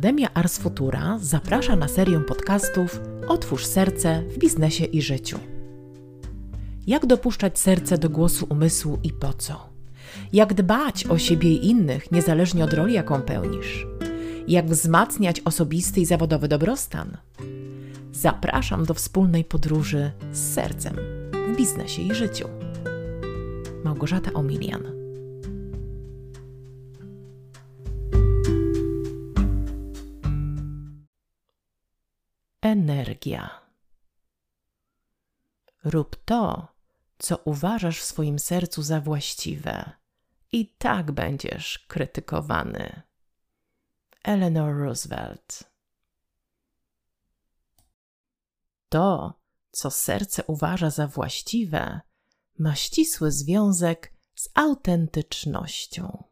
Akademia Ars Futura zaprasza na serię podcastów Otwórz serce w biznesie i życiu. Jak dopuszczać serce do głosu umysłu i po co? Jak dbać o siebie i innych, niezależnie od roli, jaką pełnisz? Jak wzmacniać osobisty i zawodowy dobrostan? Zapraszam do wspólnej podróży z sercem w biznesie i życiu. Małgorzata Omilian. Energia. Rób to, co uważasz w swoim sercu za właściwe, i tak będziesz krytykowany. Eleanor Roosevelt. To, co serce uważa za właściwe, ma ścisły związek z autentycznością.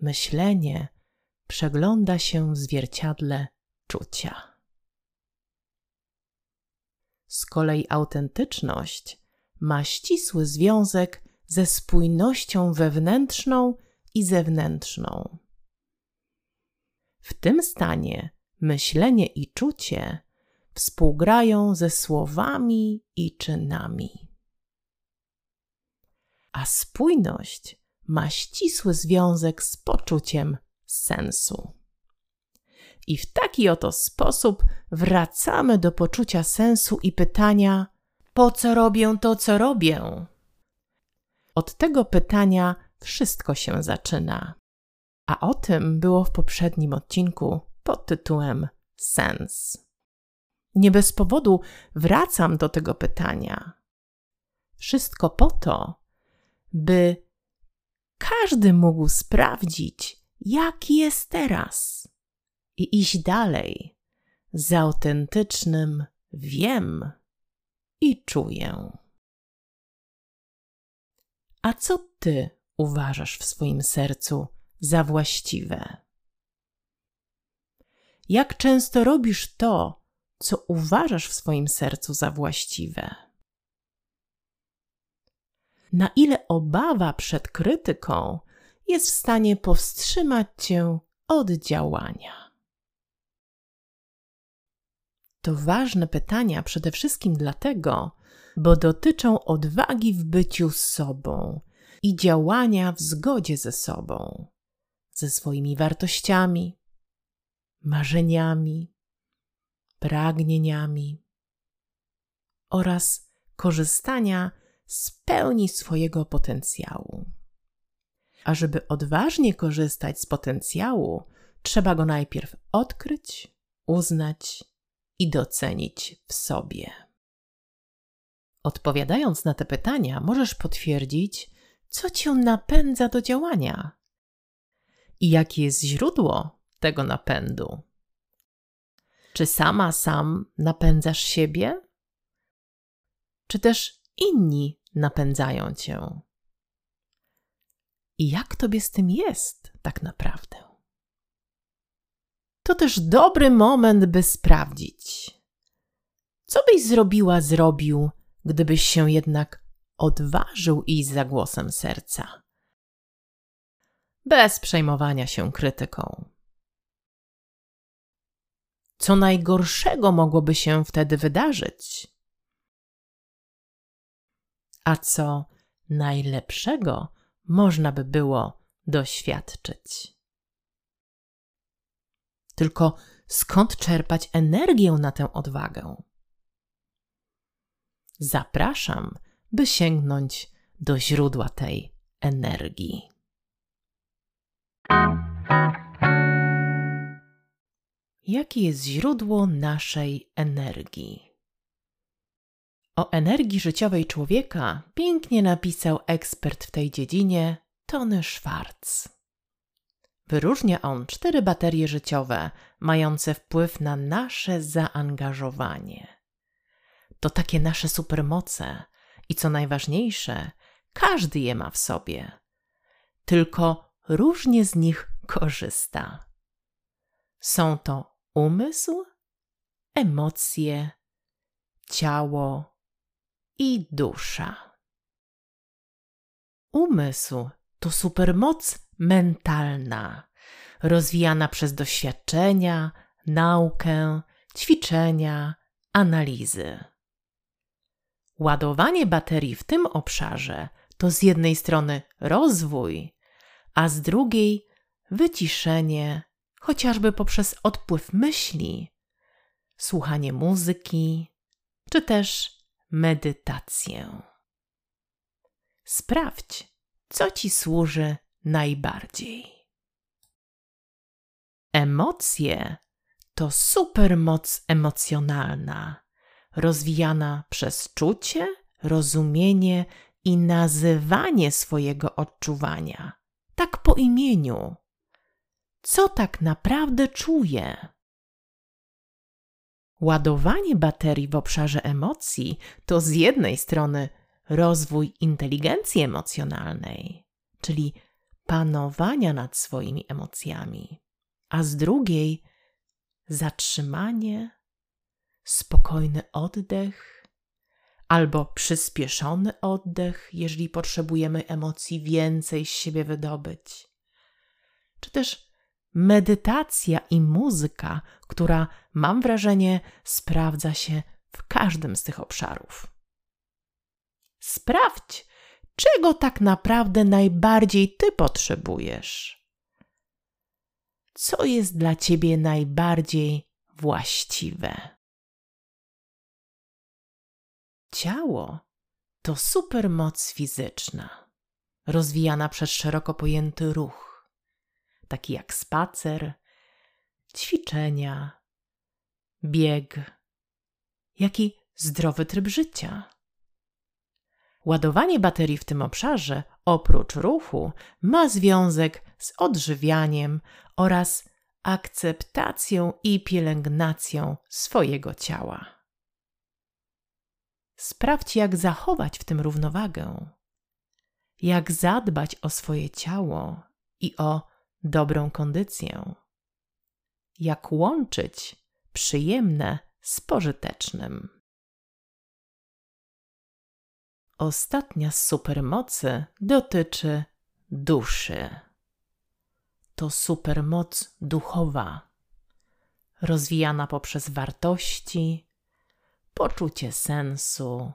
Myślenie przegląda się w zwierciadle czucia. Z kolei autentyczność ma ścisły związek ze spójnością wewnętrzną i zewnętrzną. W tym stanie myślenie i czucie współgrają ze słowami i czynami. A spójność ma ścisły związek z poczuciem sensu. I w taki oto sposób wracamy do poczucia sensu i pytania: po co robię to, co robię? Od tego pytania wszystko się zaczyna. A o tym było w poprzednim odcinku pod tytułem Sens. Nie bez powodu wracam do tego pytania. Wszystko po to, by każdy mógł sprawdzić, jaki jest teraz i iść dalej z autentycznym wiem i czuję. A co ty uważasz w swoim sercu za właściwe? Jak często robisz to, co uważasz w swoim sercu za właściwe? Na ile obawa przed krytyką jest w stanie powstrzymać cię od działania? To ważne pytania przede wszystkim dlatego, bo dotyczą odwagi w byciu sobą i działania w zgodzie ze sobą, ze swoimi wartościami, marzeniami, pragnieniami oraz korzystania z pełni swojego potencjału. A żeby odważnie korzystać z potencjału, trzeba go najpierw odkryć, uznać i docenić w sobie. Odpowiadając na te pytania, możesz potwierdzić, co cię napędza do działania i jakie jest źródło tego napędu. Czy sama sam napędzasz siebie? Czy też inni napędzają cię? I jak tobie z tym jest tak naprawdę? To też dobry moment, by sprawdzić. Co byś zrobiła, zrobił, gdybyś się jednak odważył iść za głosem serca? Bez przejmowania się krytyką. Co najgorszego mogłoby się wtedy wydarzyć? A co najlepszego można by było doświadczyć? Tylko skąd czerpać energię na tę odwagę? Zapraszam, by sięgnąć do źródła tej energii. Jakie jest źródło naszej energii? O energii życiowej człowieka pięknie napisał ekspert w tej dziedzinie Tony Schwartz. Wyróżnia on cztery baterie życiowe, mające wpływ na nasze zaangażowanie. To takie nasze supermoce i co najważniejsze, każdy je ma w sobie. Tylko różnie z nich korzysta. Są to umysł, emocje, ciało i dusza. Umysł to supermoc mentalna, rozwijana przez doświadczenia, naukę, ćwiczenia, analizy. Ładowanie baterii w tym obszarze to z jednej strony rozwój, a z drugiej wyciszenie, chociażby poprzez odpływ myśli, słuchanie muzyki czy też medytację. Sprawdź, co ci służy najbardziej. Emocje to supermoc emocjonalna, rozwijana przez czucie, rozumienie i nazywanie swojego odczuwania, tak po imieniu. Co tak naprawdę czuję? Ładowanie baterii w obszarze emocji to z jednej strony rozwój inteligencji emocjonalnej, czyli panowania nad swoimi emocjami, a z drugiej zatrzymanie, spokojny oddech albo przyspieszony oddech, jeżeli potrzebujemy emocji więcej z siebie wydobyć, czy też medytacja i muzyka, która mam wrażenie sprawdza się w każdym z tych obszarów. Sprawdź, czego tak naprawdę najbardziej ty potrzebujesz. Co jest dla ciebie najbardziej właściwe? Ciało to supermoc fizyczna, rozwijana przez szeroko pojęty ruch, taki jak spacer, ćwiczenia, bieg, jak i zdrowy tryb życia. Ładowanie baterii w tym obszarze, oprócz ruchu, ma związek z odżywianiem oraz akceptacją i pielęgnacją swojego ciała. Sprawdź, jak zachować w tym równowagę, jak zadbać o swoje ciało i o dobrą kondycję, jak łączyć przyjemne z pożytecznym. Ostatnia z supermocy dotyczy duszy. To supermoc duchowa, rozwijana poprzez wartości, poczucie sensu,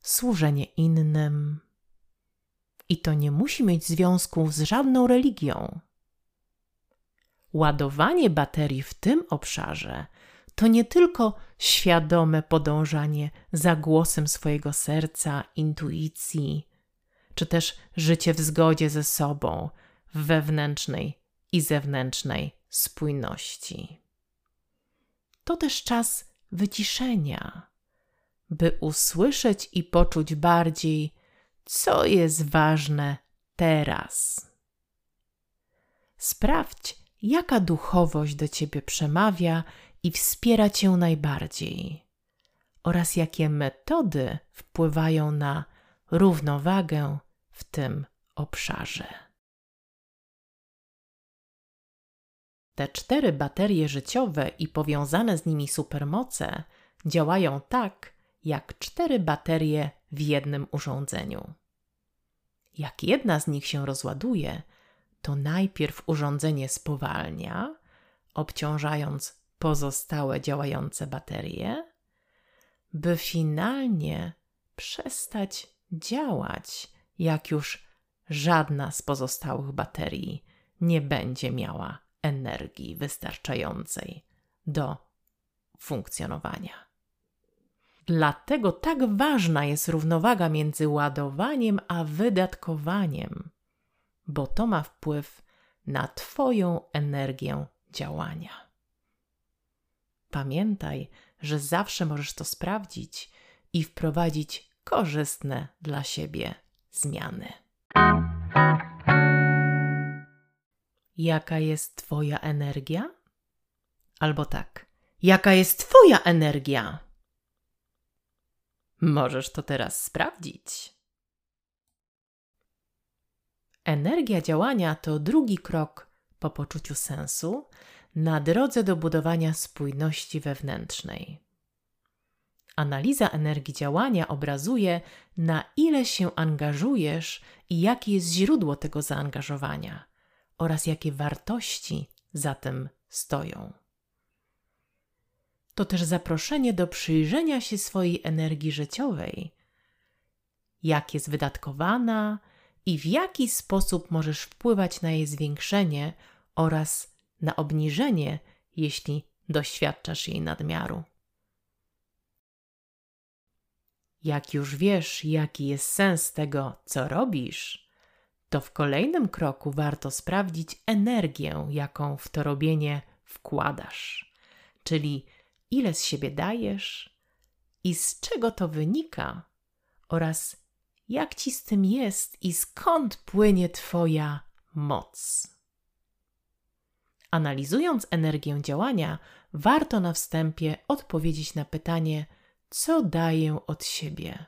służenie innym. I to nie musi mieć związku z żadną religią. Ładowanie baterii w tym obszarze to nie tylko świadome podążanie za głosem swojego serca, intuicji, czy też życie w zgodzie ze sobą, w wewnętrznej i zewnętrznej spójności. To też czas wyciszenia, by usłyszeć i poczuć bardziej, co jest ważne teraz. Sprawdź, jaka duchowość do ciebie przemawia i wspiera cię najbardziej, oraz jakie metody wpływają na równowagę w tym obszarze. Te cztery baterie życiowe i powiązane z nimi supermoce działają tak, jak cztery baterie w jednym urządzeniu. Jak jedna z nich się rozładuje, to najpierw urządzenie spowalnia, obciążając pozostałe działające baterie, by finalnie przestać działać, jak już żadna z pozostałych baterii nie będzie miała energii wystarczającej do funkcjonowania. Dlatego tak ważna jest równowaga między ładowaniem a wydatkowaniem, bo to ma wpływ na Twoją energię działania. Pamiętaj, że zawsze możesz to sprawdzić i wprowadzić korzystne dla siebie zmiany. Jaka jest Twoja energia? Albo tak, jaka jest Twoja energia? Możesz to teraz sprawdzić. Energia działania to drugi krok po poczuciu sensu na drodze do budowania spójności wewnętrznej. Analiza energii działania obrazuje, na ile się angażujesz i jakie jest źródło tego zaangażowania oraz jakie wartości za tym stoją. To też zaproszenie do przyjrzenia się swojej energii życiowej, jak jest wydatkowana i w jaki sposób możesz wpływać na jej zwiększenie oraz na obniżenie, jeśli doświadczasz jej nadmiaru. Jak już wiesz, jaki jest sens tego, co robisz, to w kolejnym kroku warto sprawdzić energię, jaką w to robienie wkładasz, czyli ile z siebie dajesz i z czego to wynika, oraz jak ci z tym jest i skąd płynie Twoja moc. Analizując energię działania, warto na wstępie odpowiedzieć na pytanie, co daję od siebie.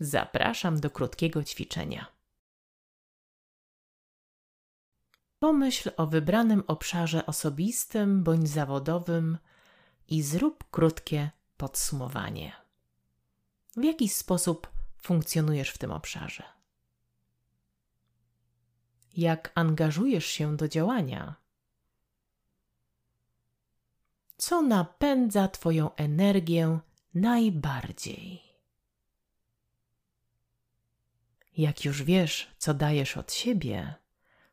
Zapraszam do krótkiego ćwiczenia. Pomyśl o wybranym obszarze osobistym bądź zawodowym i zrób krótkie podsumowanie. W jaki sposób funkcjonujesz w tym obszarze? Jak angażujesz się do działania? Co napędza Twoją energię najbardziej? Jak już wiesz, co dajesz od siebie,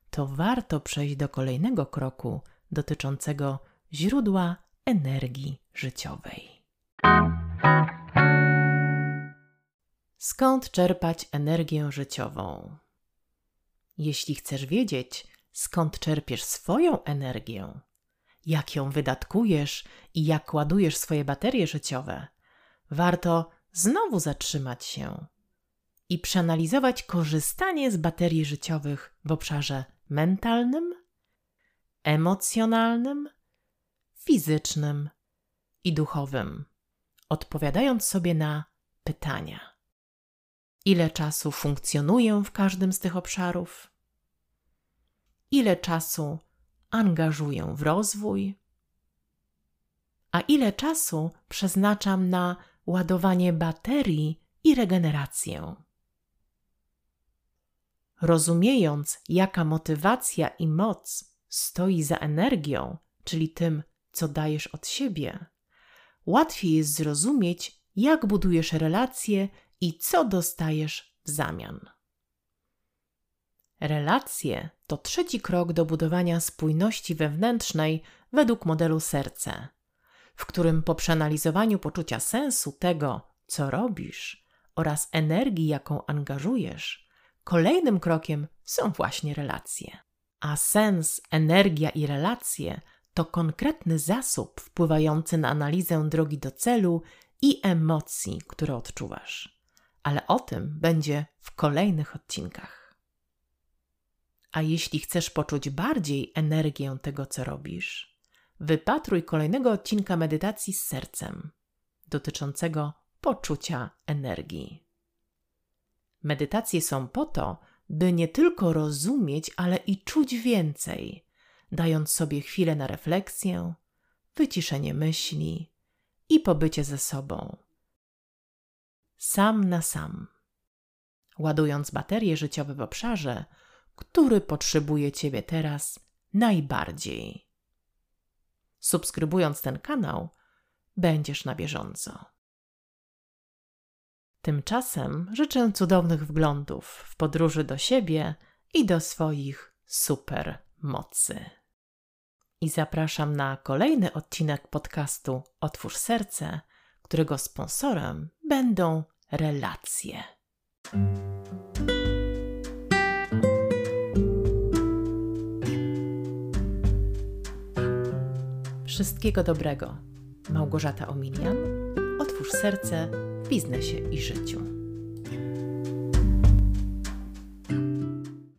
to warto przejść do kolejnego kroku dotyczącego źródła energii życiowej. Skąd czerpać energię życiową? Jeśli chcesz wiedzieć, skąd czerpiesz swoją energię, jak ją wydatkujesz i jak ładujesz swoje baterie życiowe, warto znowu zatrzymać się i przeanalizować korzystanie z baterii życiowych w obszarze mentalnym, emocjonalnym, fizycznym i duchowym, odpowiadając sobie na pytania. Ile czasu funkcjonuję w każdym z tych obszarów, ile czasu angażuję w rozwój, a ile czasu przeznaczam na ładowanie baterii i regenerację. Rozumiejąc, jaka motywacja i moc stoi za energią, czyli tym, co dajesz od siebie, łatwiej jest zrozumieć, jak budujesz relacje i co dostajesz w zamian. Relacje to trzeci krok do budowania spójności wewnętrznej według modelu serce, w którym po przeanalizowaniu poczucia sensu tego, co robisz oraz energii, jaką angażujesz, kolejnym krokiem są właśnie relacje. A sens, energia i relacje to konkretny zasób wpływający na analizę drogi do celu i emocji, które odczuwasz ale o tym będzie w kolejnych odcinkach. A jeśli chcesz poczuć bardziej energię tego, co robisz, wypatruj kolejnego odcinka medytacji z sercem dotyczącego poczucia energii. Medytacje są po to, by nie tylko rozumieć, ale i czuć więcej, dając sobie chwilę na refleksję, wyciszenie myśli i pobycie ze sobą sam na sam, ładując baterie życiowe w obszarze, który potrzebuje Ciebie teraz najbardziej. Subskrybując ten kanał, będziesz na bieżąco. Tymczasem życzę cudownych wglądów w podróży do siebie i do swoich super mocy. I zapraszam na kolejny odcinek podcastu Otwórz Serce którego sponsorem będą relacje. Wszystkiego dobrego. Małgorzata Omilian. Otwórz serce w biznesie i życiu.